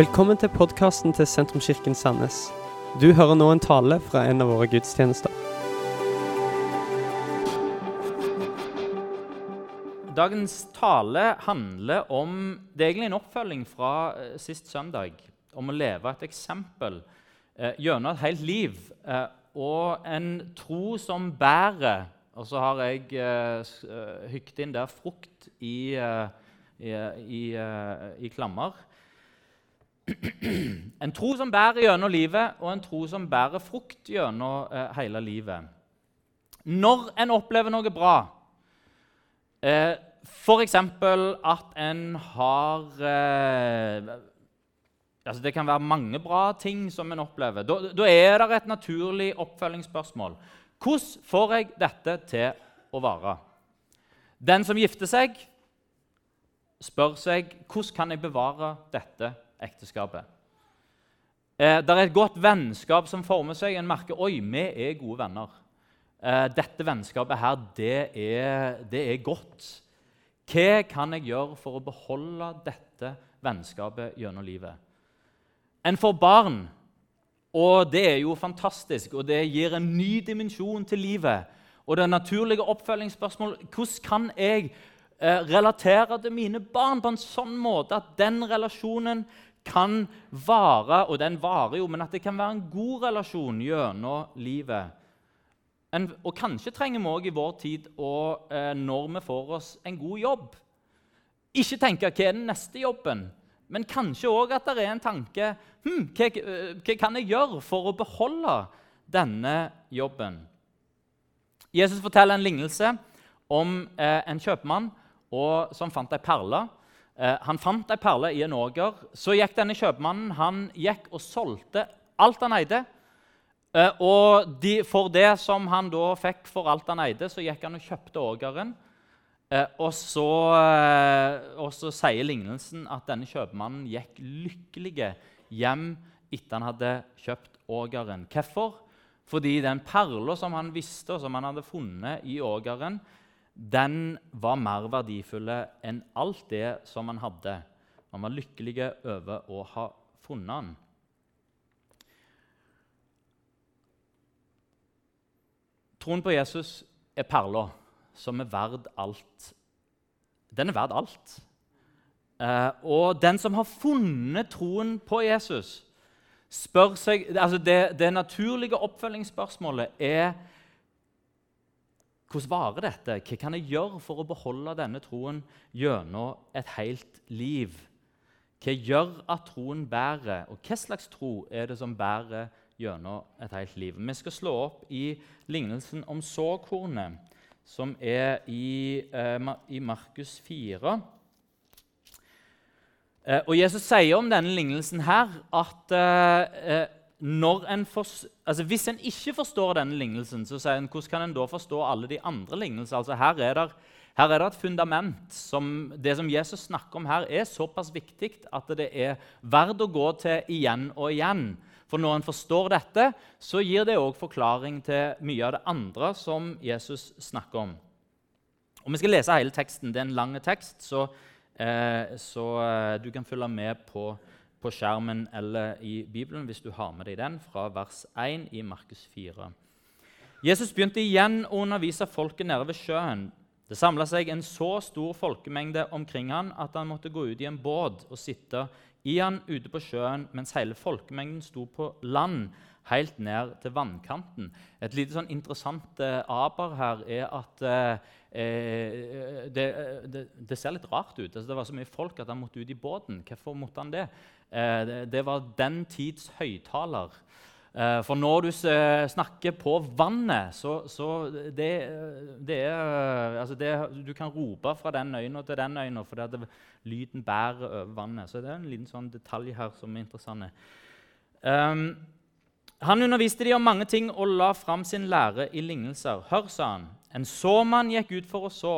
Velkommen til podkasten til Sentrumskirken Sandnes. Du hører nå en tale fra en av våre gudstjenester. Dagens tale handler om Det er egentlig en oppfølging fra eh, sist søndag. Om å leve et eksempel eh, gjennom et helt liv. Eh, og en tro som bærer. Og så har jeg eh, eh, inn der frukt i, eh, i, i, i klammer. En tro som bærer gjennom livet, og en tro som bærer frukt gjennom eh, hele livet. Når en opplever noe bra, eh, f.eks. at en har eh, altså Det kan være mange bra ting som en opplever. Da, da er det et naturlig oppfølgingsspørsmål. Hvordan får jeg dette til å vare? Den som gifter seg, spør seg hvordan kan jeg bevare dette ekteskapet. Eh, det er et godt vennskap som former seg. En merker oi, vi er gode venner. Eh, dette vennskapet her, det er, det er godt. Hva kan jeg gjøre for å beholde dette vennskapet gjennom livet? En får barn, og det er jo fantastisk, og det gir en ny dimensjon til livet. Og det naturlige oppfølgingsspørsmålet hvordan kan jeg eh, relatere til mine barn på en sånn måte at den relasjonen kan vare, og den varer jo, men at det kan være en god relasjon gjennom livet. En, og kanskje trenger vi òg i vår tid, og eh, når vi får oss en god jobb Ikke tenke 'hva er den neste jobben', men kanskje òg at det er en tanke hm, hva, eh, 'Hva kan jeg gjøre for å beholde denne jobben?' Jesus forteller en lignelse om eh, en kjøpmann og, som fant ei perle. Eh, han fant ei perle i en åger. Så gikk denne kjøpmannen han gikk og solgte alt han eide. Eh, og for det som han da fikk for alt han eide, så gikk han og kjøpte ågeren. Eh, og, så, og så sier lignelsen at denne kjøpmannen gikk lykkelig hjem etter han hadde kjøpt ågeren. Hvorfor? Fordi den perla som han visste, og som han hadde funnet i ågeren, den var mer verdifull enn alt det som han hadde. Han var lykkelig over å ha funnet den. Troen på Jesus er perla som er verd alt. Den er verd alt. Eh, og den som har funnet troen på Jesus, spør seg altså det, det naturlige oppfølgingsspørsmålet er hvordan varer dette? Hva kan jeg gjøre for å beholde denne troen gjennom et helt liv? Hva gjør at troen bærer, og hva slags tro er det som bærer gjennom et helt liv? Vi skal slå opp i lignelsen om såkornet, som er i, eh, i Markus 4. Eh, og Jesus sier om denne lignelsen her at eh, eh, en for, altså hvis en ikke forstår denne lignelsen, så sier en, hvordan kan en da forstå alle de andre lignelsene? Altså her er det, her er det et fundament. Som, det som Jesus snakker om her, er såpass viktig at det er verdt å gå til igjen og igjen. For når en forstår dette, så gir det òg forklaring til mye av det andre som Jesus snakker om. Og Vi skal lese hele teksten. Det er en lang tekst, så, eh, så eh, du kan følge med på, på skjermen eller i Bibelen hvis du har med deg den, fra vers 1 i Markus 4. Jesus begynte igjen å undervise folket nede ved sjøen. Det samla seg en så stor folkemengde omkring han at han måtte gå ut i en båt og sitte i han ute på sjøen mens hele folkemengden sto på land helt ned til vannkanten. Et lite sånn interessant eh, aber her er at eh, eh, det, det, det ser litt rart ut. Altså, det var så mye folk at han måtte ut i båten. Hvorfor måtte han det? Eh, det, det var den tids høyttaler. Eh, For når du snakker på vannet, så, så det, er altså Du kan rope fra den øyna til den øyna, fordi lyden bærer over vannet. Så det er en liten sånn detalj her som er interessant. Um, han underviste de om mange ting og la fram sin lære i lignelser. Hør, sa han, en såmann gikk ut for å så.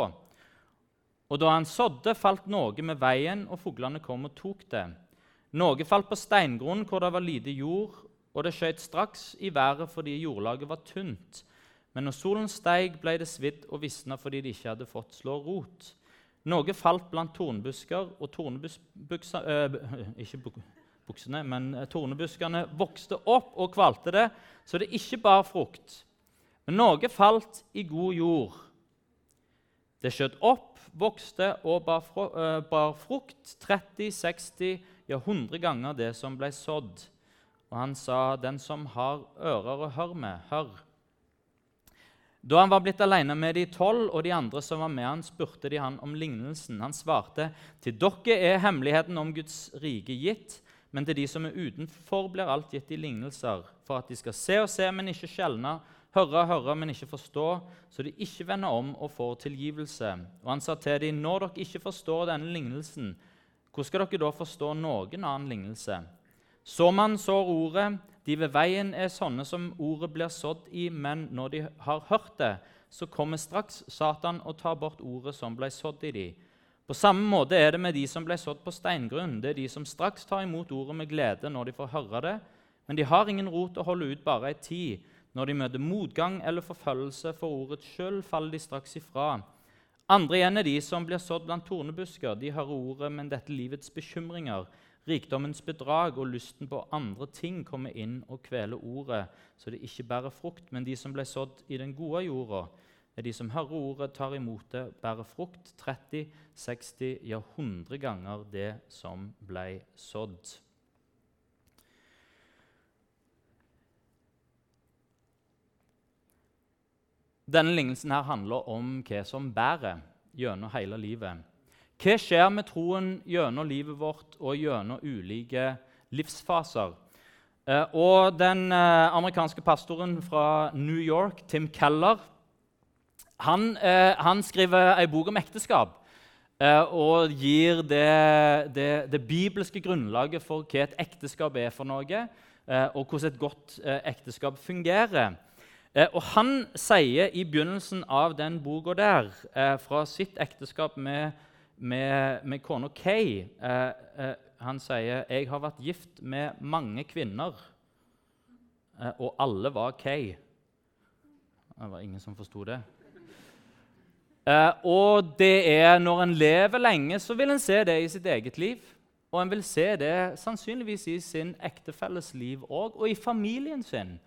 Og da han sådde, falt noe med veien, og fuglene kom og tok det. Noe falt på steingrunn hvor det var lite jord, og det skjøt straks i været fordi jordlaget var tynt. Men når solen steig, ble det svidd og visna fordi det ikke hadde fått slå rot. Noe falt blant tornbusker, og tornbusbusker øh, Ikke buk- buksene, men eh, tornebuskene vokste opp og kvalte det, så det ikke bar frukt. Men noe falt i god jord. Det skjøt opp, vokste og bar, bar frukt 30, 60, ja 100 ganger det som ble sådd. Og han sa, 'Den som har ører å høre med, hør.' Da han var blitt alene med de tolv og de andre som var med han, spurte de han om lignelsen. Han svarte, 'Til dere er hemmeligheten om Guds rike gitt.' Men til de som er utenfor, blir alt gitt i lignelser, for at de skal se og se, men ikke skjelne, høre og høre, men ikke forstå, så de ikke vender om og får tilgivelse. Og han sa til dem, når dere ikke forstår denne lignelsen, hvordan skal dere da forstå noen annen lignelse? Så man sår ordet, de ved veien er sånne som ordet blir sådd i, men når de har hørt det, så kommer straks Satan og tar bort ordet som ble sådd i dem. På samme måte er det med de som ble sådd på steingrunn. Det er de som straks tar imot ordet med glede når de får høre det, men de har ingen rot å holde ut bare ei tid. Når de møter motgang eller forfølgelse for ordets skyld, faller de straks ifra. Andre igjen er de som blir sådd blant tornebusker. De hører ordet, men dette livets bekymringer, rikdommens bedrag og lysten på andre ting kommer inn og kveler ordet, så det ikke bærer frukt. Men de som ble sådd i den gode jorda, er de som hører ordet, tar imot det, bærer frukt 30, 60, ja 100 ganger det som ble sådd. Denne lignelsen her handler om hva som bærer gjennom hele livet. Hva skjer med troen gjennom livet vårt og gjennom ulike livsfaser? Eh, og Den eh, amerikanske pastoren fra New York, Tim Keller, han, eh, han skriver ei bok om ekteskap. Og gir det, det, det, bibelske grunnlaget for hva et ekteskap er for noe, og hvordan et godt ekteskap fungerer. Eh, og Han sier i begynnelsen av den boka der, eh, fra sitt ekteskap med, med, med kona Kay eh, eh, Han sier jeg har vært gift med mange kvinner, eh, og alle var Kay. Det var ingen som forsto det. Eh, og det er når en lever lenge, så vil en se det i sitt eget liv. Og en vil se det sannsynligvis i sin ektefelles liv òg, og i familien sin.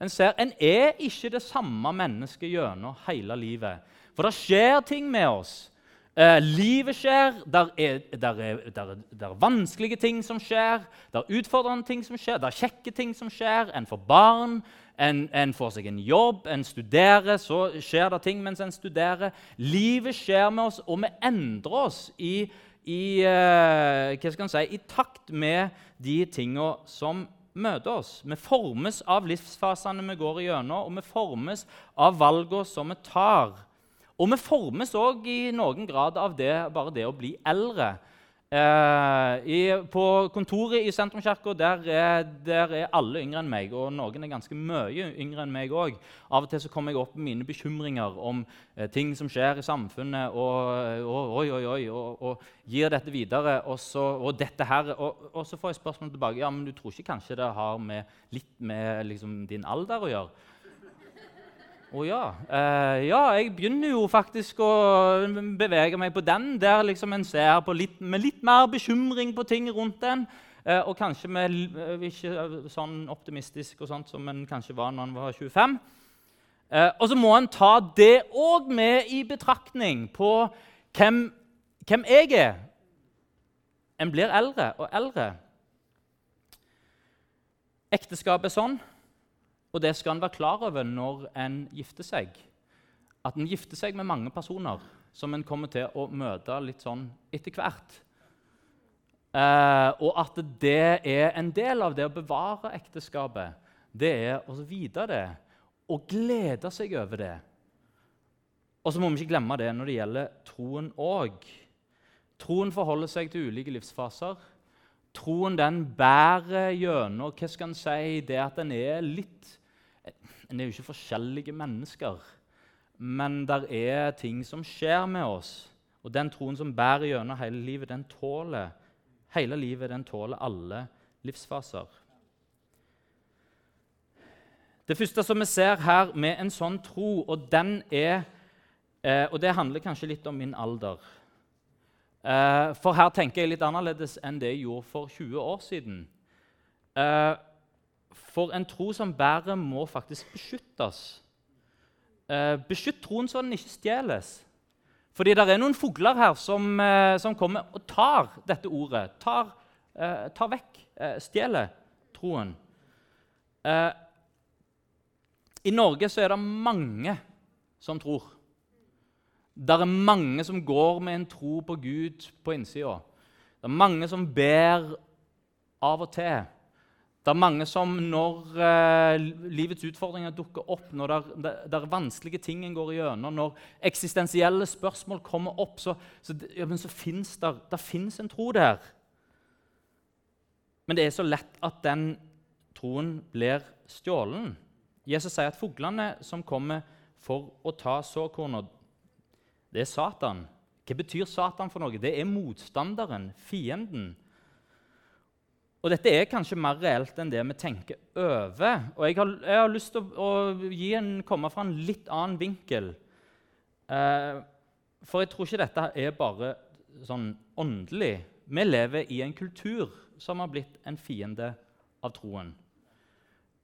En ser en er ikke det samme mennesket gjennom hele livet. For det skjer ting med oss. Eh, livet skjer, der er, der, er, der, der er, vanskelige ting som skjer, det er utfordrende ting som skjer, det er kjekke ting som skjer. En får barn, en, en, får seg en jobb, en studerer, så skjer det ting mens en studerer. Livet skjer med oss, og vi endrer oss i, i, en si, i takt med de tinga som møter oss. Vi formes av livsfasene vi går igjennom, og vi formes av valgene som vi tar. Og vi formes òg i noen grad av det, bare det å bli eldre. Eh, i, på kontoret i Sentrumskirka der, der, er alle yngre enn meg, og noen er ganske mye yngre enn meg òg. Av og til så kommer jeg opp med mine bekymringer om eh, ting som skjer i samfunnet, og, og, oi, oi, oi, og, og, gir dette videre. Og så, dette her, og, så får jeg spørsmål tilbake ja, men du tror ikke kanskje det har med, litt med liksom, din alder å gjøre. Å oh, ja. Uh, ja, jeg begynner jo faktisk å bevege meg på den, der liksom en ser på litt, med litt mer bekymring på ting rundt en. Uh, og kanskje med, uh, ikke sånn optimistisk og sånt som en kanskje var når en var 25. og så må en ta det òg med i betraktning på hvem, hvem jeg er. En blir eldre og eldre. Ekteskapet er sånn. Og det skal en være klar over når en gifter seg. At en gifter seg med mange personer som en kommer til å møte litt sånn etter hvert. Eh, og at det er en del av det å bevare ekteskapet. Det er å vite det og glede seg over det. Og så må vi ikke glemme det når det gjelder troen òg. Troen forholder seg til ulike livsfaser. Troen den bærer gjennom hva skal en si, det at den er litt en er jo ikke forskjellige mennesker, men det er ting som skjer med oss. Og den troen som bærer gjennom hele livet, den tåler hele livet, den tåler alle livsfaser. Det første som vi ser her med en sånn tro, og den er eh, Og det handler kanskje litt om min alder. Eh, for her tenker jeg litt annerledes enn det jeg gjorde for 20 år siden. Eh, for en tro som bærer, må faktisk beskyttes. Eh, beskytt troen så den ikke stjeles. Fordi det er noen fugler her som, eh, som kommer og tar dette ordet. Tar, eh, tar vekk, stjeler troen. I Norge så er det mange som tror. Det er mange som går med en tro på Gud på innsida. Det er mange som ber av og til. Det er mange som når eh, livets utfordringer dukker opp, når det, er vanskelige ting en går igjennom, når eksistensielle spørsmål kommer opp, så, så, ja, så fins det, det en tro der. Men det er så lett at den troen blir stjålen. Jesus sier at fuglene som kommer for å ta såkornet, det er Satan. Hva betyr Satan for noe? Det er motstanderen, fienden. Og dette er kanskje mer reelt enn det vi tenker over. Og jeg har, jeg har lyst til å, å en, komme fra en litt annen vinkel. Eh, for jeg tror ikke dette er bare sånn åndelig. Vi lever i en kultur som har blitt en fiende av troen.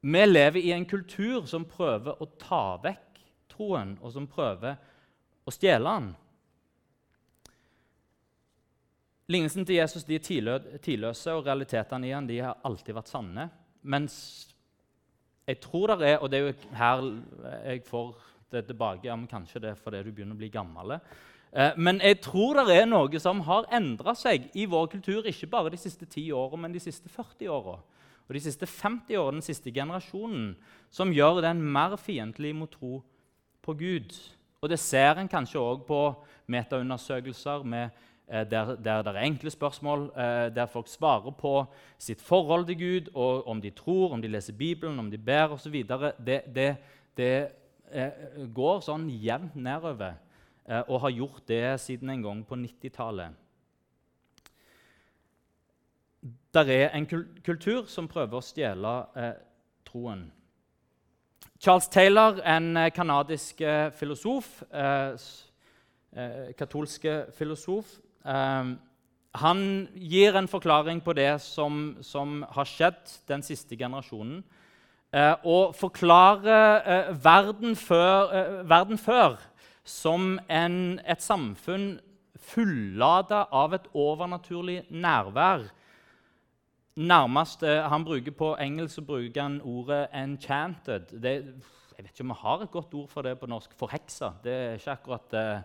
Vi lever i en kultur som prøver å ta vekk troen, og som prøver å stjele den. Lignelsen til Jesus de er tidløse, og realitetene i han de har alltid vært sanne. Mens jeg tror det er Og det er jo her jeg får det tilbake. men Kanskje det er fordi du begynner å bli gammel. Eh, men jeg tror det er noe som har endra seg i vår kultur, ikke bare de siste 10 åra, men de siste 40 åra. Og de siste 50 årene, den siste generasjonen, som gjør den mer fiendtlig mot tro på Gud. Og det ser en kanskje òg på metaundersøkelser med der, der, det er enkle spørsmål, eh, der folk svarer på sitt forhold til Gud, og om de tror, om de leser Bibelen, om de ber osv. Det, det, det eh, går sånn jevnt nedover og har gjort det siden en gang på 90-tallet. Det er en kultur som prøver å stjele eh, troen. Charles Taylor, en kanadisk filosof, eh, katolsk filosof, han gir en forklaring på det som, som har skjedd den siste generasjonen. Uh, og forklarer uh, verden, før, uh, verden, før, som en, et samfunn fullada av et overnaturlig nærvær. Nærmest, Han bruker På engelsk bruker han ordet 'enchanted'. Det, jeg vet ikke om vi har et godt ord for det på norsk. Forheksa. Det er ikke akkurat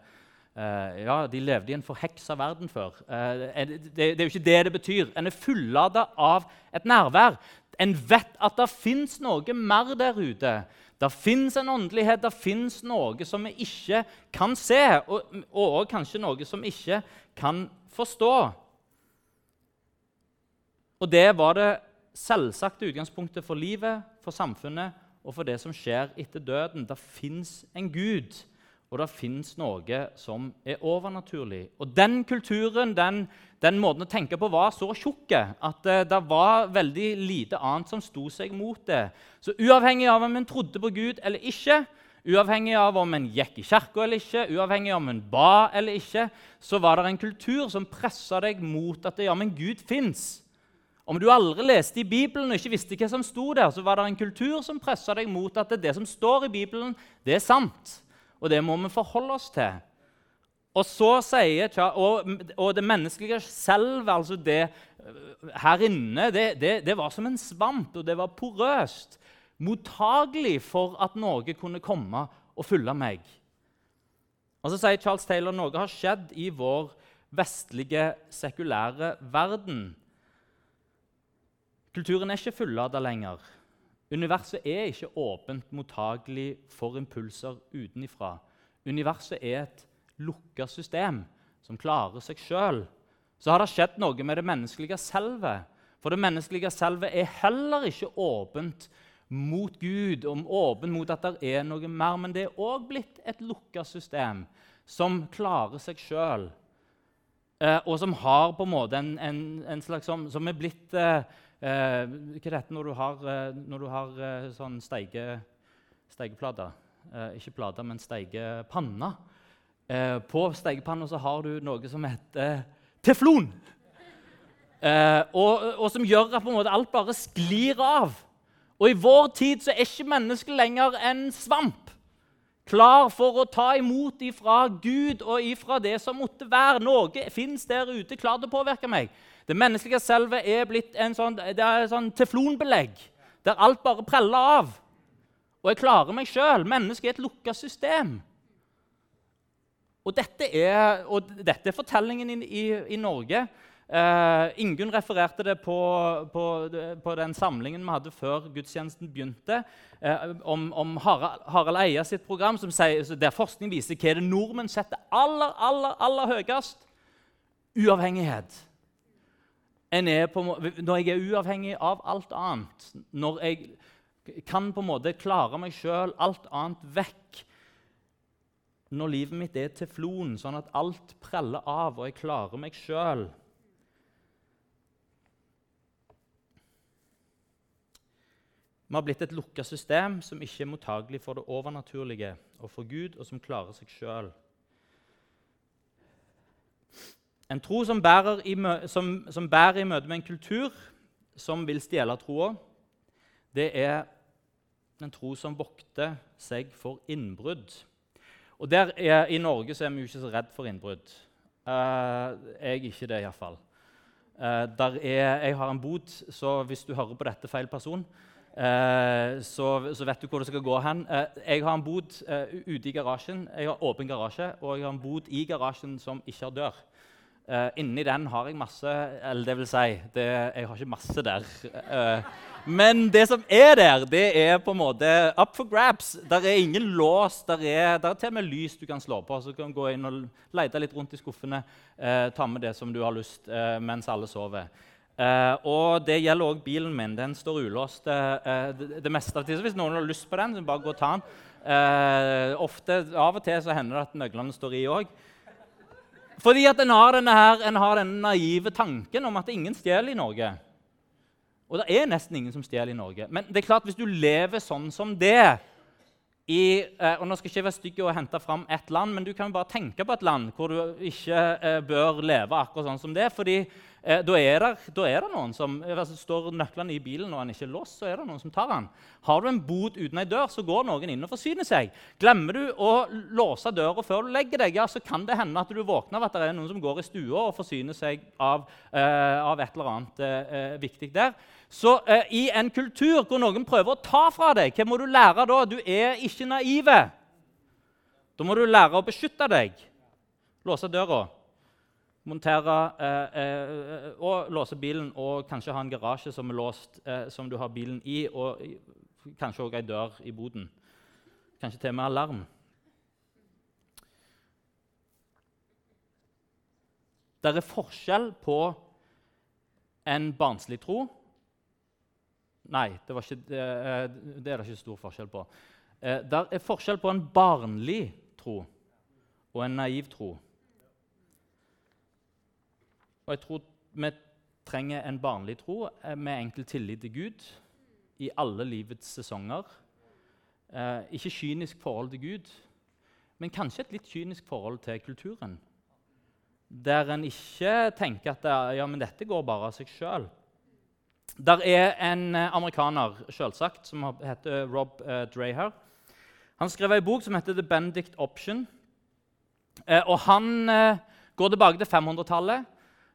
ja, de levde i en forheksa verden før. Uh, det, det, er jo ikke det det betyr. En er fullada av et nærvær. En vet at det fins noe mer der ute. Det fins en åndelighet, det fins noe som vi ikke kan se, og, og kanskje noe som vi ikke kan forstå. Og det var det selvsagte utgangspunktet for livet, for samfunnet og for det som skjer etter døden. Det fins en Gud og det fins noe som er overnaturlig. Og den kulturen, den, den måten å tenke på, var så tjukk at uh, det var veldig lite annet som sto seg mot det. Så uavhengig av om en trodde på Gud eller ikke, uavhengig av om en gikk i kirka eller ikke, uavhengig av om en ba eller ikke, så var det en kultur som pressa deg mot at ja, men Gud fins. Om du aldri leste i Bibelen og ikke visste hva som sto der, så var det en kultur som pressa deg mot at det som står i Bibelen, det er sant og det må vi forholde oss til. Og så sier og, og det menneskelige selv, altså det her inne, det, det, det, var som en svamp, og det var porøst. Mottagelig for at noe kunne komme og fylle meg. Og så sier Charles Taylor noe har skjedd i vår vestlige, sekulære verden. Kulturen er ikke fullada lenger. Universet er ikke åpent mottagelig for impulser utenifra. Universet er et lukka system som klarer seg sjøl. Så har det skjedd noe med det menneskelige selvet. For det menneskelige selvet er heller ikke åpent mot Gud, om åpent mot at det er noe mer. Men det er òg blitt et lukka system som klarer seg sjøl. Eh, og som har på en måte en, en, en slags som, som er blitt eh, Eh, hva er dette når du har, eh, når du har eh, sånn steige, steikeplate? Eh, ikke plate, men steikepanne. Eh, på steikepanna har du noe som heter teflon. Eh, og, og, som gjør at måte alt bare sklir av. Og i vår tid så er ikke mennesket lenger en svamp. Klar for å ta imot ifra Gud og ifra det som måtte være. Noe fins der ute klar til å påvirke meg. Det menneskelige selvet er blitt en sånn, det er sånn teflonbelegg der alt bare preller av. Og jeg klarer meg sjøl. Mennesket er et lukka system. Og dette er, og dette er fortellingen i, i, i Norge. Eh, Ingunn refererte det på, på, på, den samlingen vi hadde før gudstjenesten begynte, eh, om, om Harald, Harald Eia sitt program, sier, der forskning viser hva det nordmenn setter aller, aller, aller høyest. Uavhengighet. På, når jeg er uavhengig av alt annet, når jeg kan på en måte klare meg sjøl, alt annet vekk Når livet mitt er teflon, sånn at alt preller av, og jeg klarer meg sjøl Vi har blitt et lukka system som ikke er mottagelig for det overnaturlige og for Gud, og som klarer seg sjøl. En tro som bærer, i, som, som bærer i møte med en kultur som vil stjele troa, det er en tro som vokter seg for innbrudd. Og der er, I Norge så er vi jo ikke så redd for innbrudd. Uh, jeg er ikke det, iallfall. Uh, jeg har en bod, så hvis du hører på dette feil person, uh, så, så, vet du hvor det skal gå hen. Uh, jeg har en bod eh, ute i garasjen. Jeg har åpen garasje, og jeg har en bod i garasjen som ikke har dør. Uh, inni den har jeg masse Eller det vil si, det, jeg har ikke masse der. Uh, men det som er der, det er på en måte up for grabs. Der er ingen lås. Der er, der er til og med lys du kan slå på. Så du kan gå inn og lete litt rundt i skuffene. Uh, ta med det som du har lyst mens alle sover. Og det gjelder òg bilen min. Den står ulåst det, det, meste av tida. Hvis noen har lyst på den, så bare gå og ta den. Ofte, Av og til så hender det at nøklene står i òg. Fordi at en har, denne her, en har denne naive tanken om at ingen stjeler i Norge. Og det er nesten ingen som stjeler i Norge. Men det er klart, hvis du lever sånn som det i, og Nå skal jeg ikke være stygg og hente fram ett land, men du kan bare tenke på et land hvor du ikke bør leve akkurat sånn som det. fordi Eh, da, er det, da, er det, noen som altså, Står nøklene i bilen og den ikke er låst, så er det noen som tar den. Har du en bod uten ei dør, så går noen inn og forsyner seg. Glemmer du å låse døra før du legger deg, ja, så kan det hende at du våkner av at det er noen som går i stua og forsyner seg av, eh, av et eller annet eh, viktig der. Så eh, i en kultur hvor noen prøver å ta fra deg, hva må du lære da? Du er ikke naive. Da må du lære å beskytte deg. Låse døra montere eh, eh, og låse bilen og kanskje ha en garasje som er låst, eh, som du har bilen i, og kanskje òg ei dør i boden. Kanskje til og med alarm. Det er forskjell på en barnslig tro Nei, det, ikke, det, eh, det er det ikke stor forskjell på. Eh, det er forskjell på en barnlig tro og en naiv tro. Og jeg tror vi trenger en barnlig tro eh, med enkel tillit til Gud i alle livets sesonger. Eh, ikke kynisk forhold til Gud, men kanskje et litt kynisk forhold til kulturen. Der en ikke tenker at ja, men dette går bare av seg sjøl. Der er en eh, amerikaner selvsagt, som heter Rob eh, Dreher. Han skrev en bok som heter The Benedict Option. Eh, og Han eh, går tilbake til 500-tallet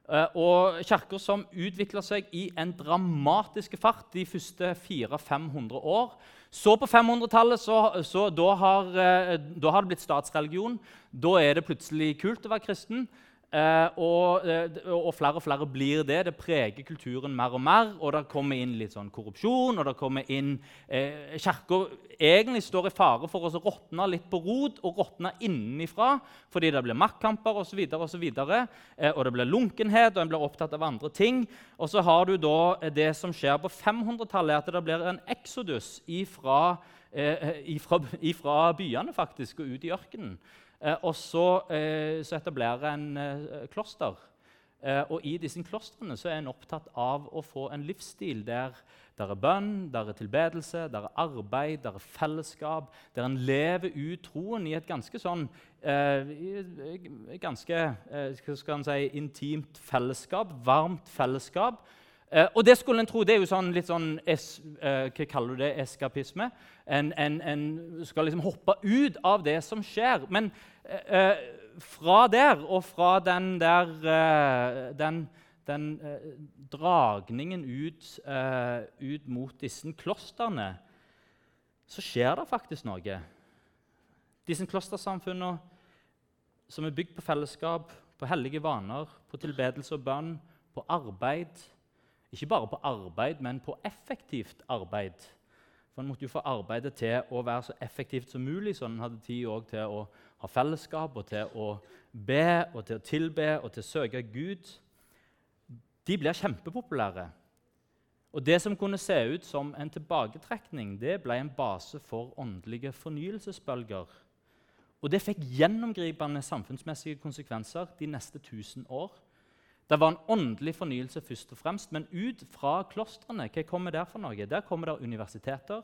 Eh, og kirker som utvikla seg i en dramatisk fart de første 400-500 år. Så på 500-tallet så, så da, har, eh, da har det blitt statsreligion. Da er det plutselig kult å være kristen. Eh, og, eh, og, flere og flere blir det. Det preger kulturen mer og mer. Og det kommer inn litt sånn korrupsjon, og det kommer inn eh, Kirker egentlig står i fare for å råtne litt på rot og råtne innenfra fordi det blir maktkamper osv. Og, så videre, eh, og det blir lunkenhet, og en blir opptatt av andre ting. Og så har du da det som skjer på 500-tallet, at det blir en exodus ifra, eh, ifra, ifra byene faktisk, og ut i ørkenen. Eh, og så, eh, så etablerer en eh, kloster og I disse klostrene så er en opptatt av å få en livsstil der der er bønn, der er tilbedelse, der er arbeid, der er fellesskap. Der en lever ut troen i et ganske sånn eh, ganske eh, skal si, intimt fellesskap, varmt fellesskap. Eh, og det skulle en tro, det er jo sånn, litt sånn es, eh, Hva kaller du det? Eskapisme. En, en, en, skal liksom hoppe ut av det som skjer. Men eh, fra der og fra den der eh, den den eh, dragningen ut, eh, ut, mot disse klostrene, så skjer det faktisk noe. Disse klostersamfunnene som er bygd på fellesskap, på hellige vaner, på tilbedelse og bønn, på arbeid Ikke bare på arbeid, men på effektivt arbeid. For En måtte jo få arbeidet til å være så effektivt som mulig, så en hadde tid til å ha fellesskap og til å be og til å tilbe og til å søke Gud de blir kjempepopulære. Og Det som kunne se ut som en tilbaketrekning, det ble en base for åndelige fornyelsesbølger. Og det fikk gjennomgripende samfunnsmessige konsekvenser de neste 1000 år. Det var en åndelig fornyelse først og fremst, men ut fra klostrene hva kommer der for noe? Der kommer det universiteter,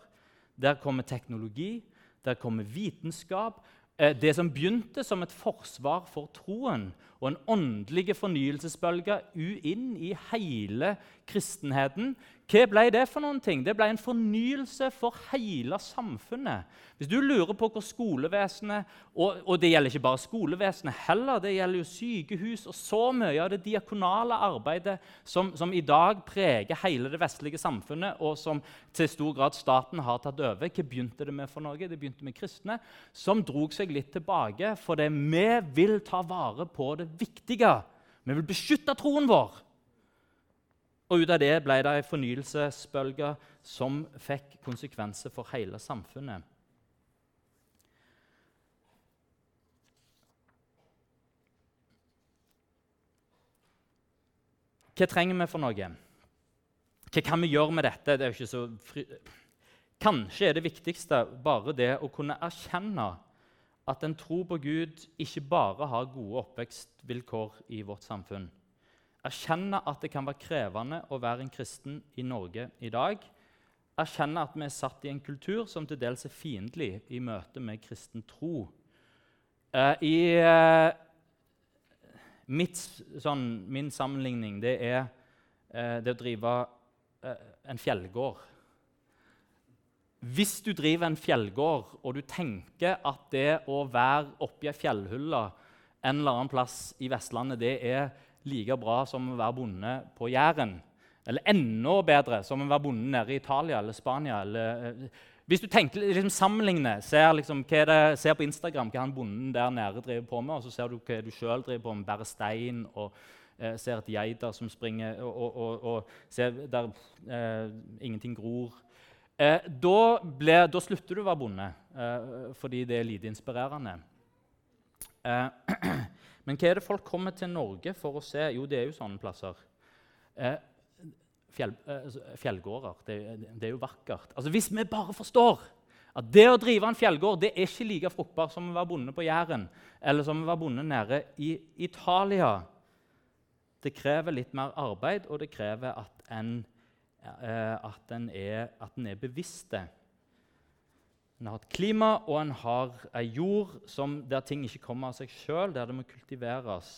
der kommer teknologi, der kommer vitenskap, Eh, det som begynte som et forsvar for troen og en åndelig fornyelsesbølge inn i hele kristenheten, hva ble det for noen ting? Det ble en fornyelse for hele samfunnet. Hvis du lurer på hvor skolevesenet og, og, det gjelder ikke bare skolevesenet heller, det gjelder jo sykehus og så mye av det diakonale arbeidet som, som, i dag preger hele det vestlige samfunnet, og som til stor grad staten har tatt over. Hva begynte det med for noe? Det begynte med kristne, som drog seg litt tilbake fordi vi vil ta vare på det viktige. Vi vil beskytte troen vår. Og ut av det ble det en fornyelsesbølge som fikk konsekvenser for hele samfunnet. Hva trenger vi for noe? Hva kan vi gjøre med dette? Det er fri... Kanskje er det viktigste bare det å kunne erkjenne at en tro på Gud ikke bare har gode oppvekstvilkår i vårt samfunn erkjenne at det kan være krevende å være en kristen i Norge i dag. Erkjenne at vi er satt i en kultur som til dels er fiendtlig i møte med kristen tro. Uh, I uh, mitt, sånn, min sammenligning det er uh, det å drive en fjellgård. Hvis du driver en fjellgård og du tenker at det å være oppi ei fjellhylle en eller annen plass i Vestlandet det er like bra som å være bonde på Jæren. Eller enda bedre som å være bonde nede i Italia eller Spania. Eller, eh, hvis du tenker, liksom, sammenligner, ser, liksom, det, ser, på Instagram hva han bonden der nede driver på med, og så ser du hva du sjøl driver på med, bærer stein og eh, ser et geiter som springer, og, og, og, og ser der eh, ingenting gror. Eh, da, ble, da, slutter du å være bonde, eh, fordi det er lite inspirerende. Eh, Men hva er det folk kommer til Norge for å se? Jo, det er jo sånne plasser. Eh, fjell, eh, fjellgårder. Det, det, er jo vakkert. Altså, Hvis vi bare forstår at det å drive en fjellgård det er ikke like fruktbart som å være bonde på Jæren eller som å være bonde nede i Italia. Det krever litt mer arbeid, og det krever at en, eh, at en, er, at en er bevisste en har et klima, og en har ei jord som, der ting ikke kommer av seg sjøl, der det må kultiveres.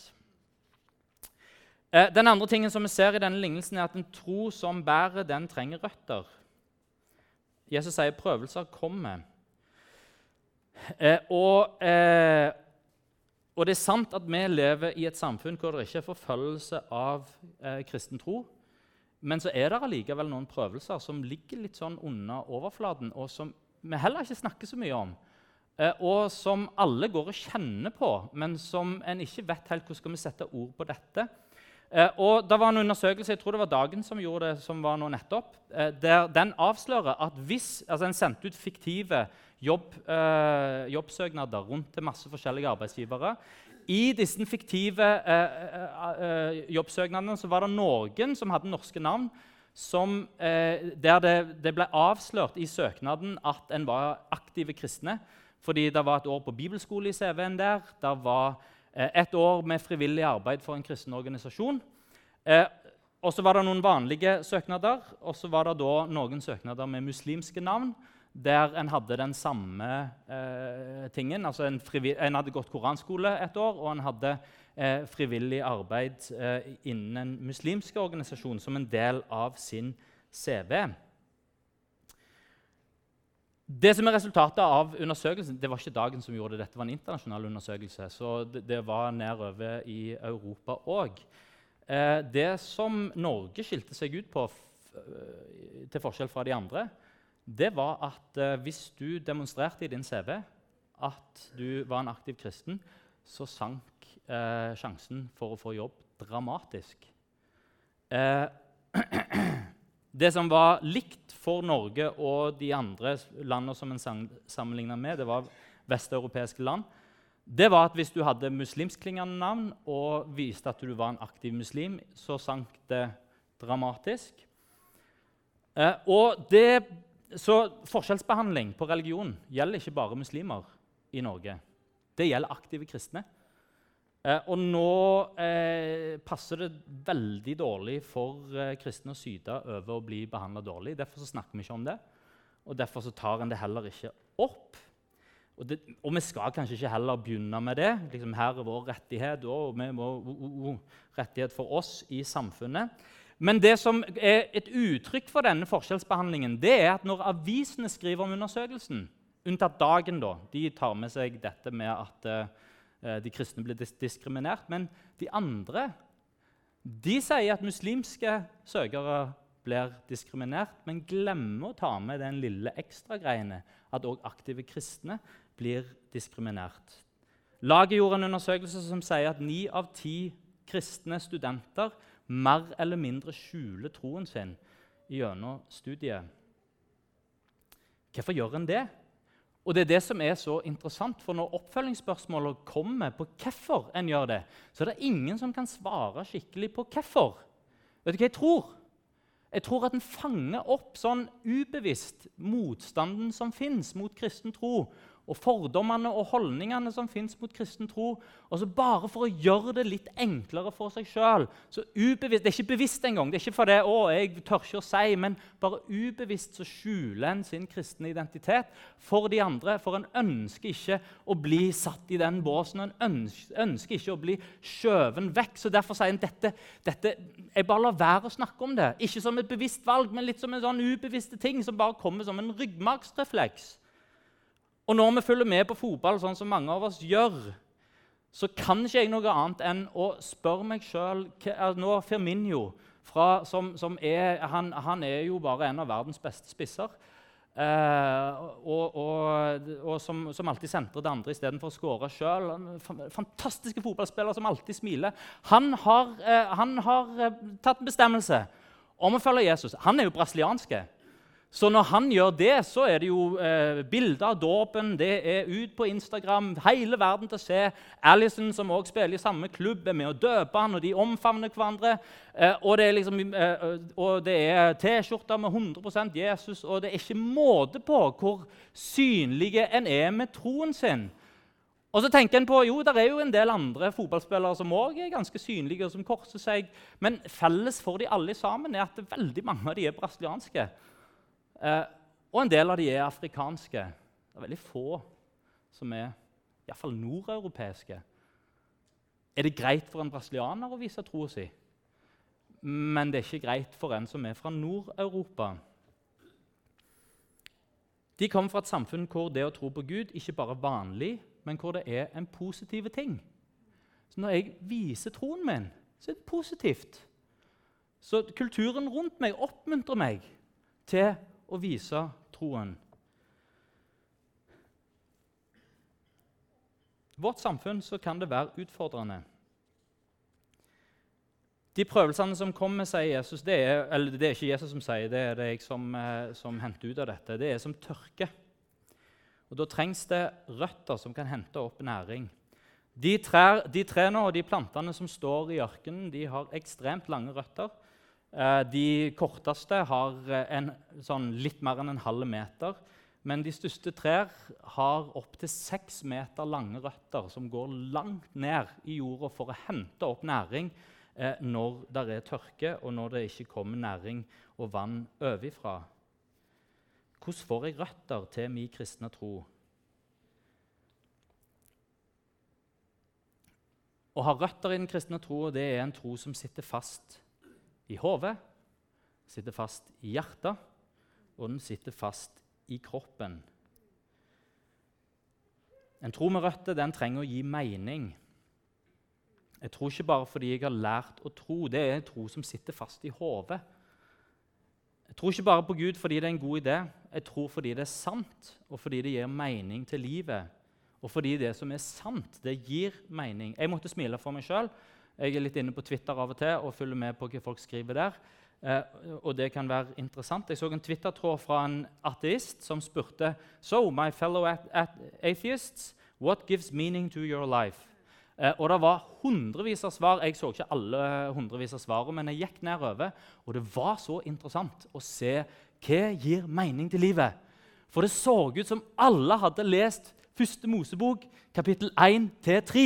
Eh, den andre tingen som vi ser i denne lignelsen, er at en tro som bærer, den trenger røtter. Jesus sier prøvelser kommer. Eh, og, eh, og, det er sant at vi lever i et samfunn hvor det ikke er forfølgelse av eh, kristen tro. Men så er det allikevel noen prøvelser som ligger litt sånn under overflaten, og som vi heller ikke snakker så mye om, eh, og som alle går og kjenner på, men som en ikke vet helt hvordan skal sette ord på dette. Eh, og det var en undersøkelse jeg tror det var Dagen som gjorde det, som var nå nettopp, eh, der den avslører at hvis altså En sendte ut fiktive jobb, eh, jobbsøknader rundt til masse forskjellige arbeidsgivere. I disse fiktive eh, eh, jobbsøknadene så var det noen som hadde norske navn, som, eh, der det, det, ble avslørt i søknaden at en var aktive kristne. Fordi det var et år på bibelskole i CV-en der. Det var eh, et år med frivillig arbeid for en kristen organisasjon. Eh, og så var det noen vanlige søknader, og så var det da noen søknader med muslimske navn der en hadde den samme eh, tingen. Altså en, en, hadde gått koranskole et år, og en hadde eh, frivillig arbeid eh, innen en muslimsk organisasjon som en del av sin CV. Det som er Resultatet av undersøkelsen Det var ikke dagen som gjorde det, dette var en internasjonal undersøkelse. så Det, det var nedover i Europa òg. Eh, det som Norge skilte seg ut på, eh, til forskjell fra de andre, det var at eh, hvis du demonstrerte i din CV at du var en aktiv kristen, så sank eh, sjansen for å få jobb dramatisk. Eh, det som var likt for Norge og de andre landene som en sammenligna med, det var vesteuropeiske land, det var at hvis du hadde muslimskklingende navn og viste at du var en aktiv muslim, så sank det dramatisk. Eh, det så forskjellsbehandling på religion gjelder ikke bare muslimer i Norge. Det gjelder aktive kristne. Eh, og nå eh, passer det veldig dårlig for eh, kristne å syte over å bli behandla dårlig. Derfor snakker vi ikke om det, og derfor tar en det heller ikke opp. Og, det, og, vi skal kanskje ikke heller begynne med det. Liksom, her er vår rettighet, og vi må, uh, uh, uh, rettighet for oss i samfunnet. Men det som er et uttrykk for denne forskjellsbehandlingen, det er at når avisene skriver om undersøkelsen, unntatt Dagen, da, de tar med seg dette med at uh, de kristne blir dis diskriminert. Men de andre de sier at muslimske søkere blir diskriminert, men glemmer å ta med den lille ekstragreiene at òg aktive kristne blir diskriminert. Laget gjorde en undersøkelse som sier at ni av ti kristne studenter mer eller mindre skjuler troen sin gjennom studiet. Hvorfor gjør en det? Og Det er det som er så interessant, for når oppfølgingsspørsmålet kommer på hvorfor en gjør det, så er det ingen som kan svare skikkelig på hvorfor. Vet du hva jeg tror? Jeg tror at en fanger opp sånn ubevisst motstanden som fins mot kristen tro, og fordommene og holdningene som fins mot kristen tro. Og så Bare for å gjøre det litt enklere for seg sjøl. Det er ikke bevisst engang. Det er ikke for det, å, jeg tør ikke å si, men bare ubevisst så skjuler en sin kristne identitet for de andre. For en ønsker ikke å bli satt i den båsen. En ønsker, ikke å bli skjøven vekk. Så derfor sier en dette, dette Jeg bare lar være å snakke om det. Ikke som et bevisst valg, men litt som en sånn ubevisste ting som bare kommer som en ryggmargsrefleks. Og når vi følger med på fotball, sånn som mange av oss gjør, så kan ikke jeg noe annet enn å spørre meg sjøl Nå Firminio, fra, som, som er, han, han, er jo bare en av verdens beste spisser. Eh, og, og, og som, som, alltid sentrer det andre istedenfor å skåre sjøl. Fantastiske fotballspiller som alltid smiler. Han har, eh, han har eh, tatt en bestemmelse om å følge Jesus. Han er jo brasiliansk. Så når han gjør det, så er det jo eh, bilder av dåpen, det er ut på Instagram, hele verden til å se. Alison, som også spiller i samme klubb, er med å døpe han, og de omfavner hverandre. Eh, og det er, liksom, eh, er T-skjorter med 100% Jesus, og det er ikke måte på hvor synlige en er med troen sin. Og så tenker en på, jo, Det er jo en del andre fotballspillere som også er ganske synlige, og som korser seg. Men felles for de alle sammen er at veldig mange av de er brasilianske. Eh, og en del av de er afrikanske. Det er veldig få som er iallfall nordeuropeiske. Er det greit for en brasilianer å vise troa si? Men det er ikke greit for en som er fra Nord-Europa. De kommer fra et samfunn hvor det å tro på Gud ikke bare er vanlig, men hvor det er en positiv ting. Så når jeg viser troen min, så er det positivt. Så kulturen rundt meg oppmuntrer meg til å vise troen. Vårt samfunn kan det være utfordrende. De prøvelsene som kommer, sier Jesus det er, eller det er ikke Jesus som sier det, er det jeg som, eh, som henter ut av dette. Det er som tørke. Og Da trengs det røtter som kan hente opp næring. De, trær, de trærne og de plantene som står i ørkenen, de har ekstremt lange røtter. Eh, de korteste har eh, en, sånn litt mer enn en halv meter. men de største trær har opptil seks meter lange røtter som går langt ned i jorda for å hente opp næring eh, når det er tørke, og når det ikke kommer næring og vann ovenfra. Hvordan får jeg røtter til min kristne tro? Å ha røtter i den kristne troa er en tro som sitter fast i hodet, sitter fast i hjertet, og den sitter fast i kroppen. En tro med røtter den trenger å gi mening. Jeg tror ikke bare fordi jeg har lært å tro. Det er en tro som sitter fast i hodet. Jeg tror ikke bare på Gud fordi det er en god idé. Jeg tror fordi det er sant, og fordi det gir mening til livet. Og fordi det som er sant, det gir mening. Jeg måtte smile for meg sjøl. Jeg er litt inne på Twitter av og til og følger med på hva folk skriver der. Eh, og det kan være interessant. Jeg så en Twitter-tråd fra en ateist som spurte So, my fellow atheists, what gives meaning to your life? Eh, og det var hundrevis av svar. Jeg så ikke alle hundrevis av svarene, men jeg gikk nedover, og det var så interessant å se hva gir mening til livet. For det så ut som alle hadde lest Første Mosebok, kapittel 1-3,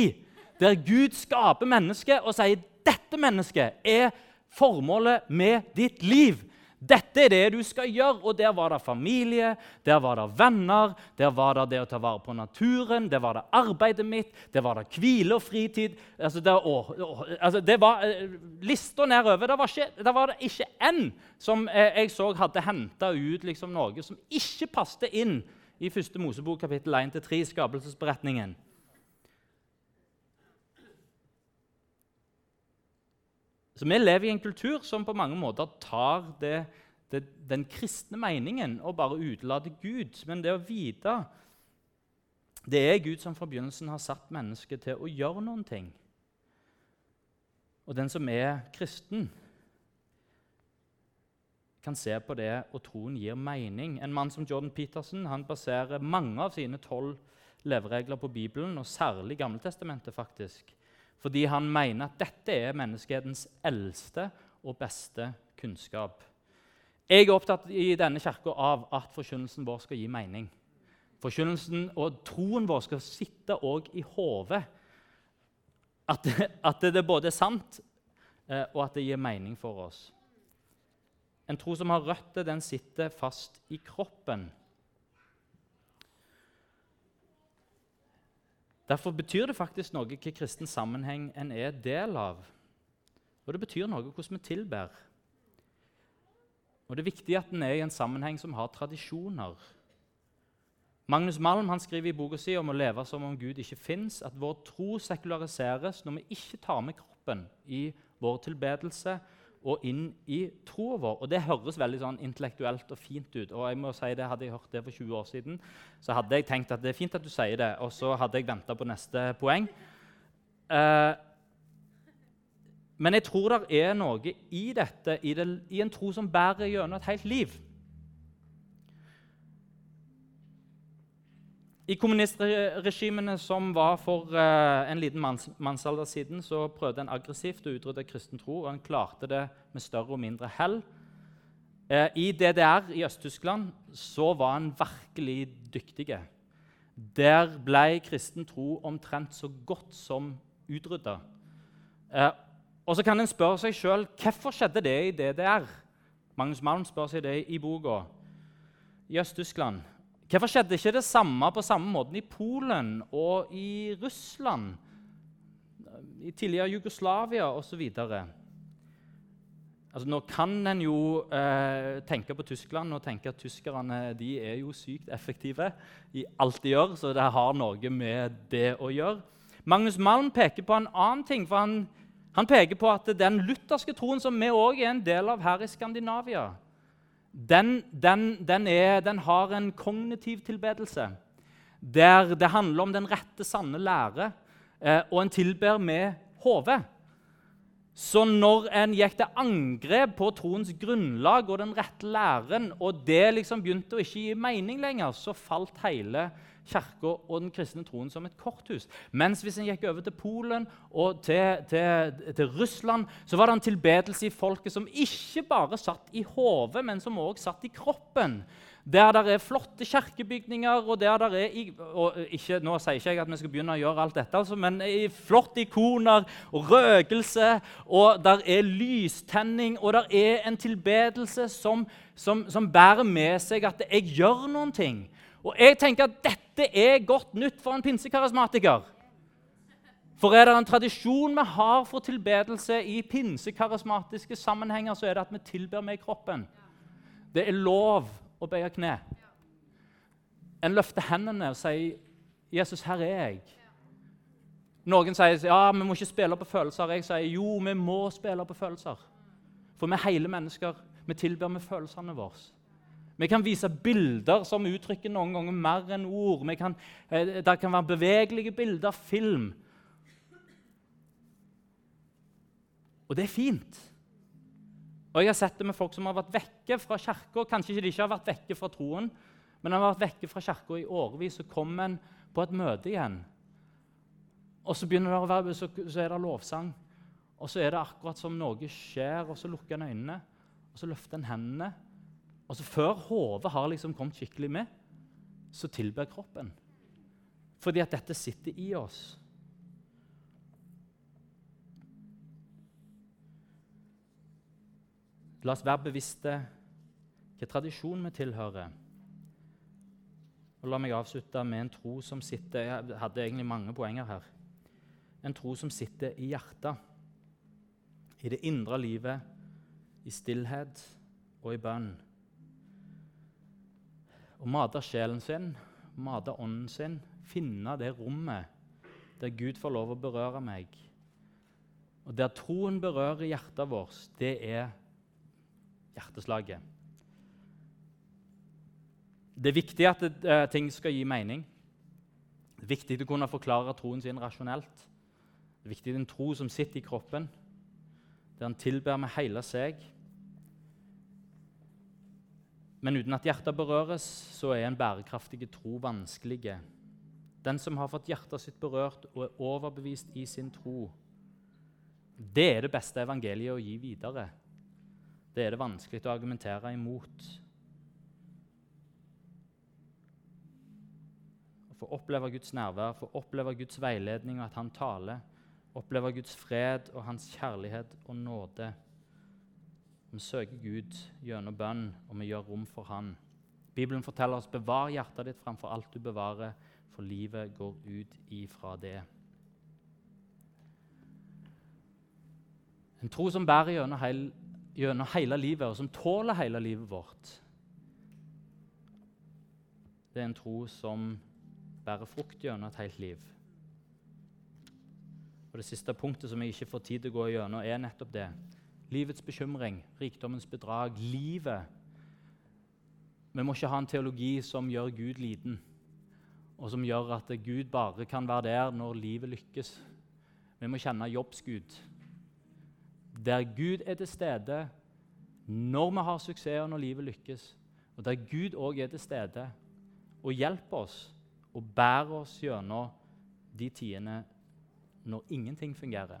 der Gud skaper mennesket og sier dette mennesket er formålet med ditt liv. Dette er det du skal gjøre. Og der var det familie, der var det venner, der var det det å ta vare på naturen, der var det arbeidet mitt, der var det hvile og fritid. Altså, det, å, å, altså, det var eh, Lista nedover. Der var, ikke, det var det ikke én som eh, jeg så hadde henta ut liksom, noe som ikke passet inn i første Mosebok kapittel 1-3, skapelsesberetningen. Så Vi lever i en kultur som på mange måter tar det, det, den kristne meningen og bare utelater Gud. Men det å vite det er Gud som fra begynnelsen har satt mennesket til å gjøre noen ting. Og den som er kristen, kan se på det, og troen gir mening. En mann som Jordan Peterson han baserer mange av sine tolv leveregler på Bibelen, og særlig Gammeltestamentet. faktisk fordi han mener at dette er menneskehetens eldste og beste kunnskap. Jeg er opptatt i denne kirka av at forkynnelsen vår skal gi mening. Forkynnelsen og troen vår skal sitte òg i hodet. At, at, det både sant, eh, og at det gir mening for oss. En tro som har røtter, den sitter fast i kroppen. Derfor betyr det faktisk noe hvilken kristen sammenheng en er del av. Og det betyr noe hvordan vi tilber. Og Det er viktig at en er i en sammenheng som har tradisjoner. Magnus Malm han skriver i boka si om å leve som om Gud ikke fins, at vår tro sekulariseres når vi ikke tar med kroppen i vår tilbedelse og inn i troa vår. Og Det høres veldig sånn intellektuelt og fint ut. og jeg må si det, Hadde jeg hørt det for 20 år siden, så hadde jeg tenkt at det er fint at du sier det, og så hadde jeg venta på neste poeng. Eh, men jeg tror det er noe i dette, i, det, i en tro som bærer gjennom et helt liv. I kommunistregimene som var for uh, en liten manns, mannsalder siden, så prøvde en aggressivt å utrydde kristen tro, og en klarte det med større og mindre hell. Uh, I DDR i Øst-Tyskland så var en virkelig dyktig. Der ble kristen tro omtrent så godt som utrydda. Uh, og så kan en spørre seg sjøl hvorfor skjedde det i DDR. Magnus Malm spør seg det i boka. I Øst-Tyskland Hvorfor skjedde ikke det samme på samme måten i Polen og i Russland, i tidligere Jugoslavia osv.? Altså, nå kan en jo eh, tenke på Tyskland og tenke at tyskerne de er jo sykt effektive i alt de gjør, så det har noe med det å gjøre. Magnus Malm peker på en annen ting. for Han, han peker på at den lutherske troen som vi òg er en del av her i Skandinavia, den, den, den, er, den, har en kognitiv tilbedelse. Der det handler om den rette, sanne lære, eh, og en tilber med hodet. Så når en gikk til angrep på troens grunnlag og den rette læren, og det liksom begynte å ikke gi mening lenger, så falt hele kirka og den kristne troen som et korthus. Mens hvis en gikk over til Polen og til, til, til, Russland, så var det en tilbedelse i folket som ikke bare satt i hodet, men som også satt i kroppen. Der det er flotte kirkebygninger, og der det er og ikke, Nå sier ikke jeg at vi skal begynne å gjøre alt dette, altså, men flotte ikoner og røkelse, og der er lystenning, og der er en tilbedelse som, som, som bærer med seg at jeg gjør noen ting. Og jeg tenker at dette er godt nytt for en pinsekarismatiker. For er det en tradisjon vi har for tilbedelse i pinsekarismatiske sammenhenger, så er det at vi tilber med kroppen. Det er lov å bøye kne. En løfter hendene og sier, 'Jesus, her er jeg.' Noen sier ja, vi må ikke spille på følelser. Jeg sier jo, vi må spille på følelser. For vi er hele mennesker. Vi tilber med følelsene våre. Vi kan vise bilder som uttrykker noen ganger mer enn ord. Kan, eh, det kan være bevegelige bilder, film. Og det er fint. Og Jeg har sett det med folk som har vært vekke fra kirka. Kanskje ikke de ikke har vært vekke fra troen, men har vært vekke fra kirka i årevis. Så kom en på et møte igjen, og så, begynner det å være, så, så er det lovsang. Og så er det akkurat som noe skjer, og så lukker en øynene, og så løfter en hendene. Og så Før hodet har liksom kommet skikkelig med, så tilber kroppen. Fordi at dette sitter i oss. La oss være bevisste hvilken tradisjon vi tilhører. Og La meg avslutte med en tro som sitter Jeg hadde egentlig mange poenger her. En tro som sitter i hjertet, i det indre livet, i stillhet og i bønn å mate sjelen sin, mate ånden sin, finne det rommet der Gud får lov å berøre meg. Og der troen berører hjertet vårt, det er hjerteslaget. Det er viktig at det, uh, ting skal gi mening. Det er viktig å kunne forklare troen sin rasjonelt. Det er viktig en tro som sitter i kroppen, der han tilber med hele seg. Men uten at hjertet berøres, så er en bærekraftig tro vanskelig. Den som har fått hjertet sitt berørt og er overbevist i sin tro, det er det beste evangeliet å gi videre. Det er det vanskelig å argumentere imot. Å få oppleve Guds nærvær, få oppleve Guds veiledning og at Han taler, oppleve Guds fred og Hans kjærlighet og nåde. Vi søker Gud gjennom bønn, og vi gjør rom for Han. Bibelen forteller oss bevar hjertet ditt framfor alt du bevarer, for livet går ut ifra det. En tro som bærer gjennom, heil, gjennom hele livet, og som tåler hele livet vårt. Det er en tro som bærer frukt gjennom et helt liv. Og Det siste punktet som jeg ikke får tid til å gå gjennom, er nettopp det livets bekymring, rikdommens bedrag, livet. Vi må ikke ha en teologi som gjør Gud liten, og som gjør at Gud bare kan være der når livet lykkes. Vi må kjenne jobbsgud. Der Gud er til stede når vi har suksess, og når livet lykkes. Og der Gud òg er til stede og hjelper oss og bærer oss gjennom de tidene når ingenting fungerer.